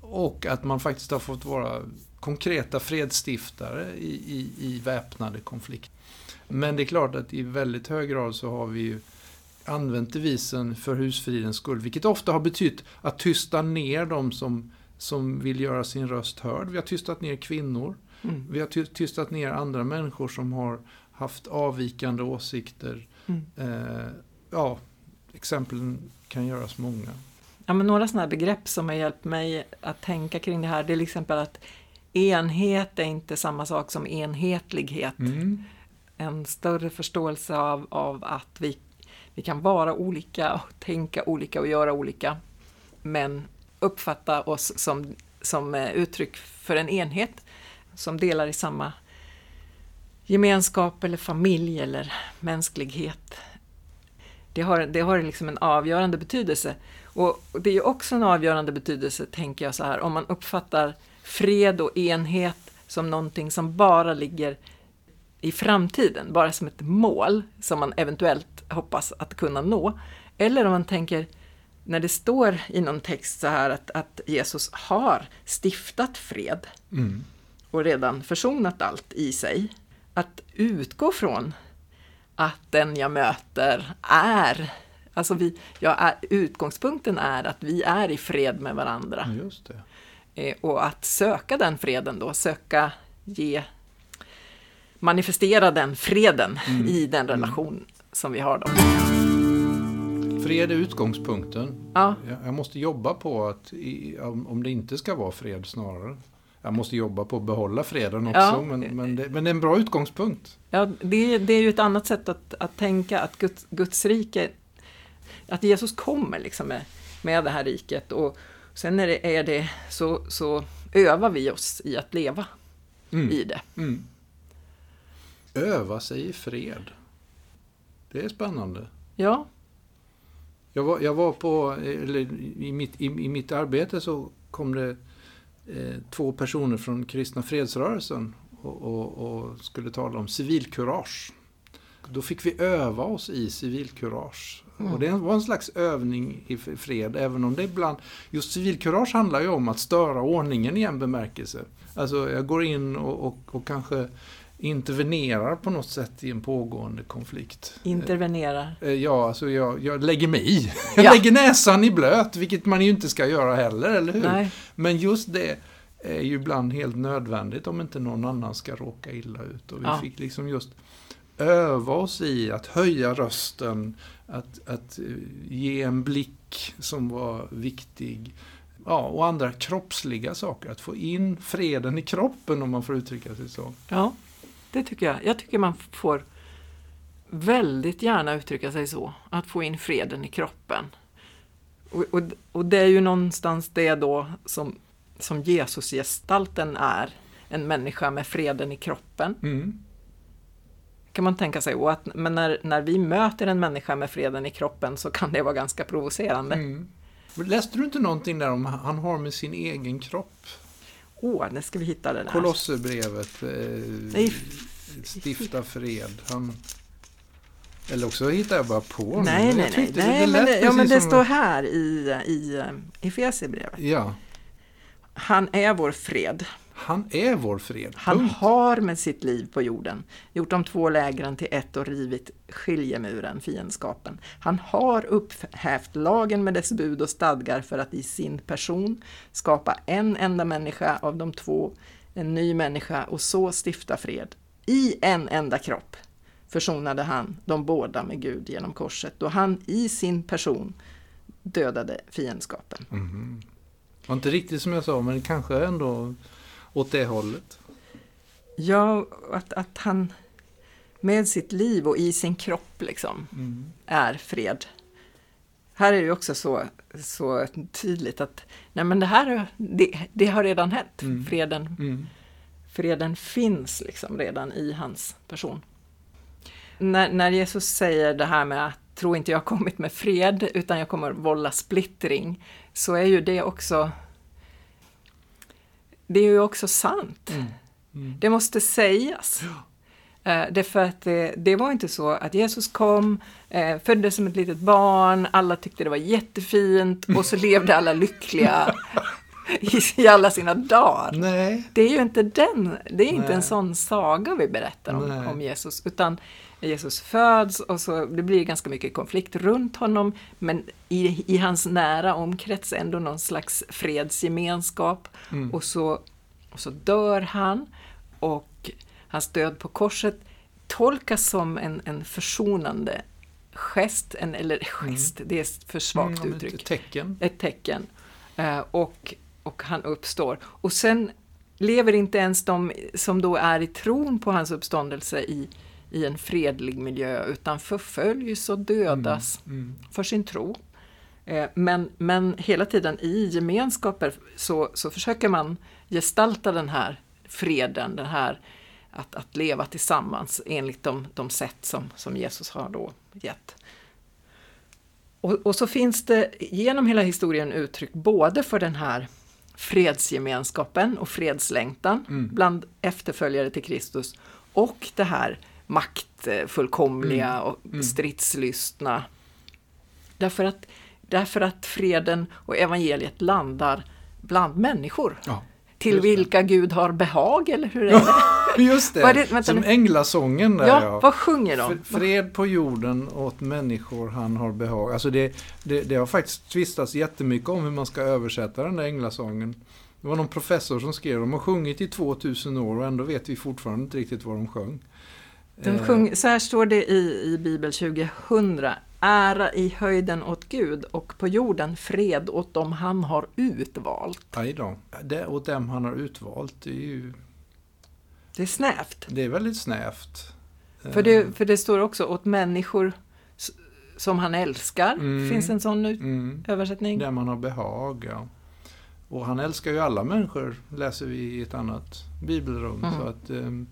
Och att man faktiskt har fått vara konkreta fredsstiftare i, i, i väpnade konflikter. Men det är klart att i väldigt hög grad så har vi ju använt devisen för husfridens skull, vilket ofta har betytt att tysta ner de som, som vill göra sin röst hörd. Vi har tystat ner kvinnor, Mm. vi har ty- tystat ner andra människor som har haft avvikande åsikter. Mm. Eh, ja, exemplen kan göras många. Ja, men några sådana här begrepp som har hjälpt mig att tänka kring det här, det är till exempel att enhet är inte samma sak som enhetlighet. Mm. en större förståelse av, av att vi, vi kan vara olika, och tänka olika och göra olika, men uppfatta oss som, som eh, uttryck för en enhet som delar i samma gemenskap eller familj eller mänsklighet. Det har, det har liksom en avgörande betydelse. Och det är också en avgörande betydelse, tänker jag så här, om man uppfattar fred och enhet som någonting som bara ligger i framtiden, bara som ett mål som man eventuellt hoppas att kunna nå. Eller om man tänker, när det står i någon text så här att, att Jesus har stiftat fred Mm. och redan försonat allt i sig. Att utgå från att den jag möter är, alltså vi, är, utgångspunkten är att vi är i fred med varandra. Eh, Och att söka den freden då, söka ge, manifestera den freden Mm. i den relation som vi har då. Fred är utgångspunkten. Ja, Jag, måste jobba på att, om det inte ska vara fred snarare. Jag måste jobba på att behålla freden också, Ja. men, men, det, men det är en bra utgångspunkt. ja det, det är ju ett annat sätt att, att tänka att Guds, Guds rike, att Jesus kommer liksom med, med det här riket och sen är det, är det så, så övar vi oss i att leva Mm. i det. Mm. Öva sig i fred. Det är spännande. Ja, Jag var, jag var på, eller i mitt, i, i mitt arbete så kom det eh, två personer från kristna fredsrörelsen och, och, och skulle tala om civilkurage. Då fick vi öva oss i civilkurage. Mm. Och det var en slags övning i fred, även om det ibland... Just civilkurage handlar ju om att störa ordningen i en bemärkelse. Alltså, jag går in och, och, och kanske intervenerar på något sätt i en pågående konflikt. intervenerar. Eh, Ja, alltså jag, jag lägger mig i. Jag Ja. lägger näsan i blöt, vilket man ju inte ska göra heller, eller hur? Nej, Men just det är ju ibland helt nödvändigt om inte någon annan ska råka illa ut. Och vi Ja. fick liksom just öva oss i att höja rösten, att, att eh, ge en blick som var viktig. Ja, och andra kroppsliga saker. Att få in freden i kroppen om man får uttrycka sig så. ja, det tycker jag. Jag tycker man får väldigt gärna uttrycka sig så. Att få in freden i kroppen. Och, och, och det är ju någonstans det då som, som Jesusgestalten är. En människa med freden i kroppen. Mm. kan man tänka sig. Och att, men när, när vi möter en människa med freden i kroppen så kan det vara ganska provocerande. Mm. Läste du inte någonting där om han har med sin egen kropp? Åh, nu ska vi hitta den här. Kolosserbrevet, eh, stifta fred. Han, eller också hittar jag bara på. Nej, nej, nej. nej men det, ja, men det står här i, i eh, Efesierbrevet. Ja, Han är vår fred. Han är vår fred. Han Punkt. har med sitt liv på jorden gjort de två lägren till ett och rivit skiljemuren, fiendskapen. Han har upphävt lagen med dess bud och stadgar för att i sin person skapa en enda människa av de två, en ny människa och så stifta fred. I en enda kropp försonade han de båda med Gud genom korset då han i sin person dödade fiendskapen. Mhm. Var inte riktigt som jag sa, men kanske ändå åt det hållet. Ja, att, att han med sitt liv och i sin kropp liksom Mm. är fred. Här är det ju också så, så tydligt att nej men det här det, det har redan hänt. Mm. Freden, Mm. freden finns liksom redan i hans person. När, när Jesus säger det här med att tro inte jag kommit med fred utan jag kommer vålla splittring så är ju det också det är ju också sant. Mm. Mm. Det måste sägas. Eh, Det är för att det, det var inte så att Jesus kom, eh, föddes som ett litet barn, alla tyckte det var jättefint och så levde alla lyckliga i, i alla sina dagar. Nej. Det är ju inte den, det är inte en sån saga vi berättar om, om Jesus, utan Jesus föds och så det blir ganska mycket konflikt runt honom, men i, i hans nära omkrets ändå någon slags fredsgemenskap. Mm. Och, så, och så dör han och hans död på korset tolkas som en, en försonande gest, en, eller gest, det är för svagt Mm, uttryck ett tecken. ett tecken. Eh, och, och han uppstår. Och sen lever inte ens de som då är i tron på hans uppståndelse i, i en fredlig miljö, utan förföljs och dödas Mm. för sin tro. Eh, men, men hela tiden i gemenskaper så, så försöker man gestalta den här freden, den här att, att leva tillsammans enligt de, de sätt som, som Jesus har då gett. Och, och så finns det genom hela historien uttryck både för den här fredsgemenskapen och fredslängtan Mm. bland efterföljare till Kristus och det här maktfullkomliga Mm. och Mm. stridslystna. Därför att, därför att freden och evangeliet landar bland människor. Ja, Till det. vilka Gud har behag, eller hur är det? just det. Det? Vänta Som änglasången där Ja, vad sjunger de? Fred på jorden åt människor han har behag. Alltså det, det, det har faktiskt tvistats jättemycket om hur man ska översätta den där änglasången. Det var någon professor som skrev de har sjungit i 2000 år och ändå vet vi fortfarande inte riktigt vad de sjöng. De Eh, sjung, så här står det i, i Bibel 2000. Ära i höjden åt Gud och på jorden fred åt dem han har utvalt. Aj då. Det, åt dem han har utvalt, det är ju Det är snävt. det är väldigt snävt. För det, för det står också åt människor som han älskar. Mm. Finns en sån Mm. översättning? Där man har behag, ja. Och han älskar ju alla människor, läser vi i ett annat bibelrum. Mm. Så att, ehm,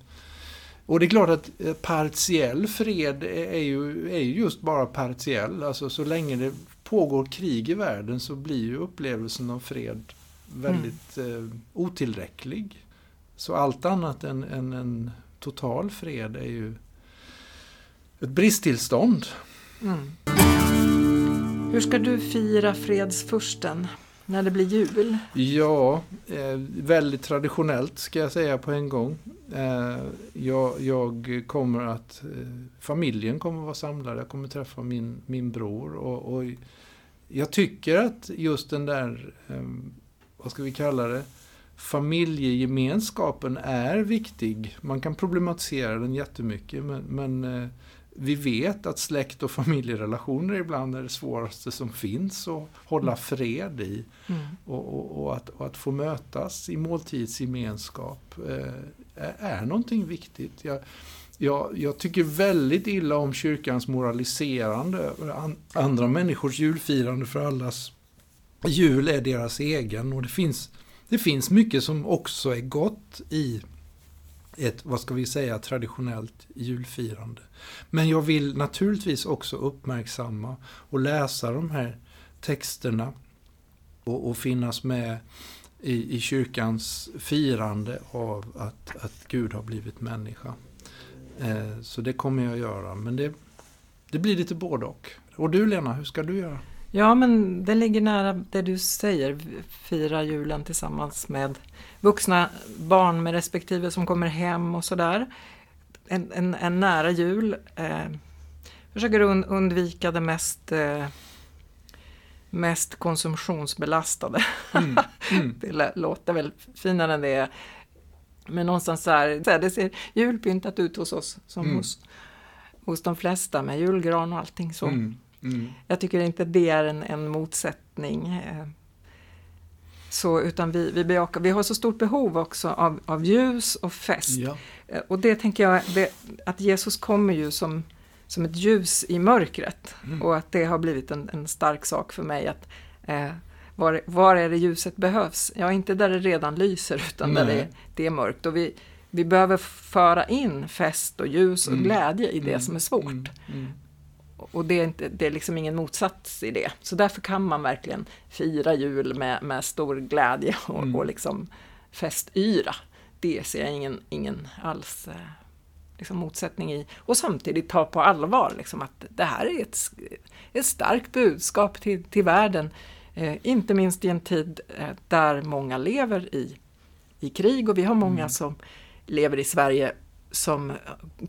Och det är klart att eh, partiell fred är ju, är ju just bara partiell. Alltså så länge det pågår krig i världen så blir ju upplevelsen av fred väldigt mm. eh, otillräcklig. Så allt annat än, än en total fred är ju ett bristtillstånd. Mm. Hur ska du fira fredsfursten när det blir jul? Ja, eh, väldigt traditionellt ska jag säga på en gång. Eh, jag, jag, kommer att, eh, familjen kommer att vara samlad, jag kommer träffa min, min bror. Och, och jag tycker att just den där, eh, vad ska vi kalla det, familjegemenskapen är viktig. Man kan problematisera den jättemycket men, men eh, vi vet att släkt och familjerelationer ibland är det svåraste som finns att hålla mm. fred i. Mm. Och, och, och, att, och, att, få mötas i måltidsgemenskap eh, är någonting viktigt. Jag, jag, jag, tycker väldigt illa om kyrkans moraliserande över andra människors julfirande för allas jul är deras egen. Och det finns, det finns mycket som också är gott i ett, vad ska vi säga, traditionellt julfirande. Men jag vill naturligtvis också uppmärksamma och läsa de här texterna och, och finnas med i, i kyrkans firande av att, att Gud har blivit människa. Eh, så det kommer jag att göra, men det, det blir lite både och. Och du Lena, hur ska du göra? Ja, men det ligger nära det du säger, fira julen tillsammans med vuxna barn med respektive som kommer hem och sådär. En, en, en nära jul. Eh, försöker un, undvika det mest, eh, mest konsumtionsbelastade. Mm, mm. det låter väl finare än det är. Men någonstans så här, det ser julpyntat ut hos oss som mm. hos, hos de flesta med julgran och allting så. Mm. Mm. Jag tycker inte det är en, en motsättning. Eh, så, utan vi, vi, bejakar, vi har så stort behov också av, av ljus och fest. Ja. Eh, och det tänker jag, det, att Jesus kommer ju som, som ett ljus i mörkret. Mm. Och att det har blivit en, en stark sak för mig. att eh, var, var är det ljuset behövs? Ja, inte där det redan lyser, utan Nej. där det, det är mörkt. Och vi, vi behöver föra in fest och ljus och mm. glädje i det mm. som är svårt. Och det är, inte, det är liksom ingen motsats i det. Så därför kan man verkligen fira jul med, med stor glädje och, mm. och liksom festyra. Det ser jag ingen, ingen alls eh, liksom motsättning i. Och samtidigt ta på allvar liksom, att det här är ett, ett starkt budskap till, till världen. Eh, inte minst i en tid eh, där många lever i, i krig och vi har många mm. som lever i Sverige som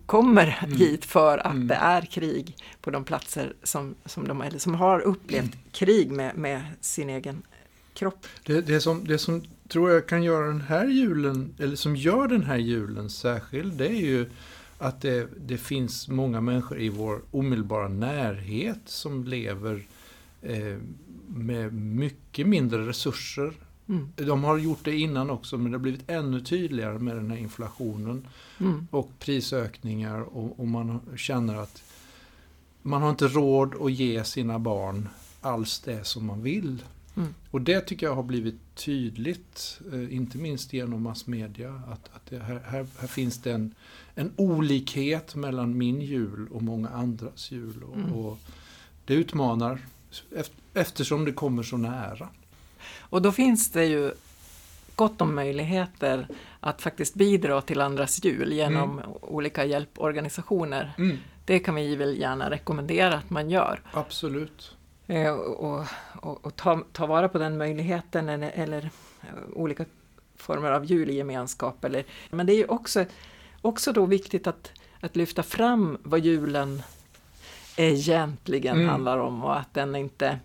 kommer mm. hit för att mm. det är krig på de platser som, som de eller som har upplevt mm. krig med, med sin egen kropp. Det, det, som, det som tror jag kan göra den här julen, eller som gör den här julen särskild, det är ju att det, det finns många människor i vår omedelbara närhet som lever eh, med mycket mindre resurser Mm. De har gjort det innan också men det har blivit ännu tydligare med den här inflationen mm. och prisökningar och, och, man känner att man har inte råd att ge sina barn alls det som man vill. Mm. Och det tycker jag har blivit tydligt, eh, inte minst genom massmedia, att, att här, här, här, finns det en, en olikhet mellan min jul och många andras jul. Och, mm. och det utmanar eftersom det kommer så nära. Och då finns det ju gott om möjligheter att faktiskt bidra till andras jul genom mm. olika hjälporganisationer. Mm. Det kan vi väl gärna rekommendera att man gör. Absolut. Eh, och, och, och ta, ta, vara på den möjligheten eller, eller eh, olika former av julgemenskap. Eller, men det är ju också, också då viktigt att, att lyfta fram vad julen egentligen mm. handlar om och att den inte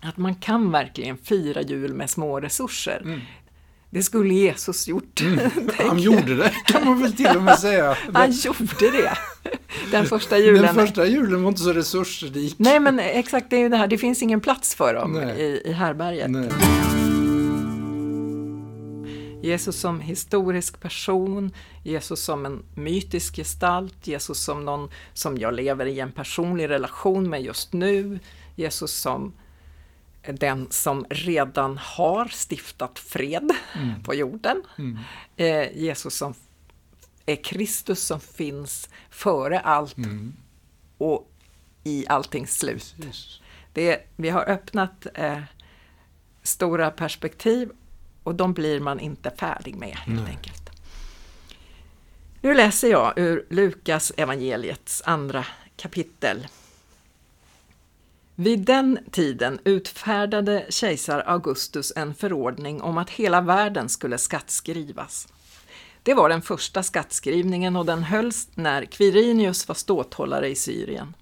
att man kan verkligen fira jul med små resurser. Mm. Det skulle Jesus gjort. Mm. Han gjorde det, kan man väl till och med säga. Han gjorde det. Den första julen. Den första julen var inte så resursrik. Nej, men exakt, det är ju det här. Det finns ingen plats för dem i, i härberget. Nej. Jesus som historisk person, Jesus som en mytisk gestalt, Jesus som någon som jag lever i en personlig relation med just nu, Jesus som den som redan har stiftat fred mm. på jorden. Mm. Eh, Jesus som är Kristus som finns före allt Mm. och i alltings slut. Det, vi har öppnat eh, stora perspektiv och de blir man inte färdig med helt Nej. enkelt. Nu läser jag ur Lukas evangeliets andra kapitel. Vid den tiden utfärdade kejsar Augustus en förordning om att hela världen skulle skattskrivas. Det var den första skattskrivningen och den hölls när Quirinius var ståthållare i Syrien.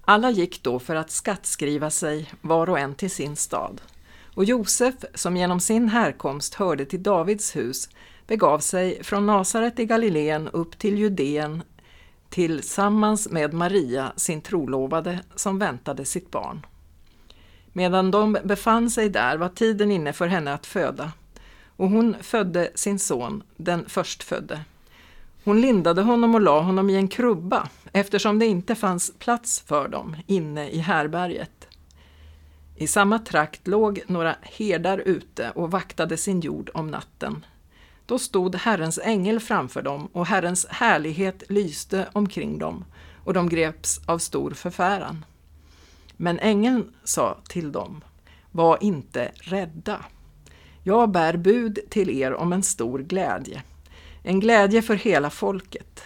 Alla gick då för att skattskriva sig var och en till sin stad. Och Josef, som genom sin härkomst hörde till Davids hus, begav sig från Nasaret i Galileen upp till Judeen tillsammans med Maria, sin trolovade, som väntade sitt barn. Medan de befann sig där var tiden inne för henne att föda, och hon födde sin son, den förstfödde. Hon lindade honom och la honom i en krubba eftersom det inte fanns plats för dem inne i härberget. I samma trakt låg några herdar ute och vaktade sin jord om natten. Då stod Herrens ängel framför dem och Herrens härlighet lyste omkring dem och de greps av stor förfäran. Men ängeln sa till dem, var inte rädda. Jag bär bud till er om en stor glädje, en glädje för hela folket.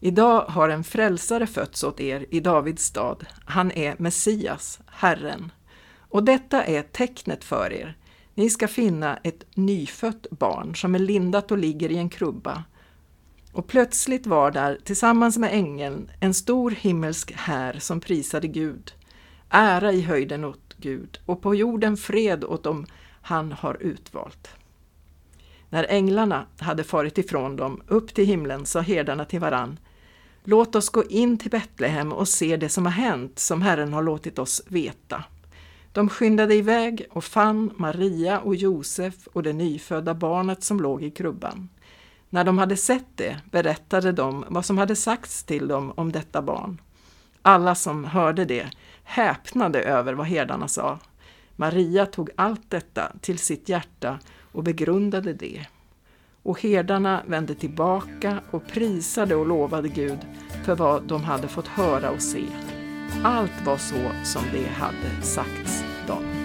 Idag har en frälsare fötts åt er i Davids stad. Han är Messias, Herren. Och detta är tecknet för er. Ni ska finna ett nyfött barn som är lindat och ligger i en krubba. Och plötsligt var där, tillsammans med ängeln, en stor himmelsk här som prisade Gud. Ära i höjden åt Gud och på jorden fred åt dem han har utvalt. När änglarna hade farit ifrån dem upp till himlen sa herdarna till varann Låt oss gå in till Betlehem och se det som har hänt, som Herren har låtit oss veta. De skyndade iväg och fann Maria och Josef och det nyfödda barnet som låg i krubban. När de hade sett det berättade de vad som hade sagts till dem om detta barn. Alla som hörde det häpnade över vad herdarna sa. Maria tog allt detta till sitt hjärta och begrundade det. Och herdarna vände tillbaka och prisade och lovade Gud för vad de hade fått höra och se. Allt var så som det hade sagts dem.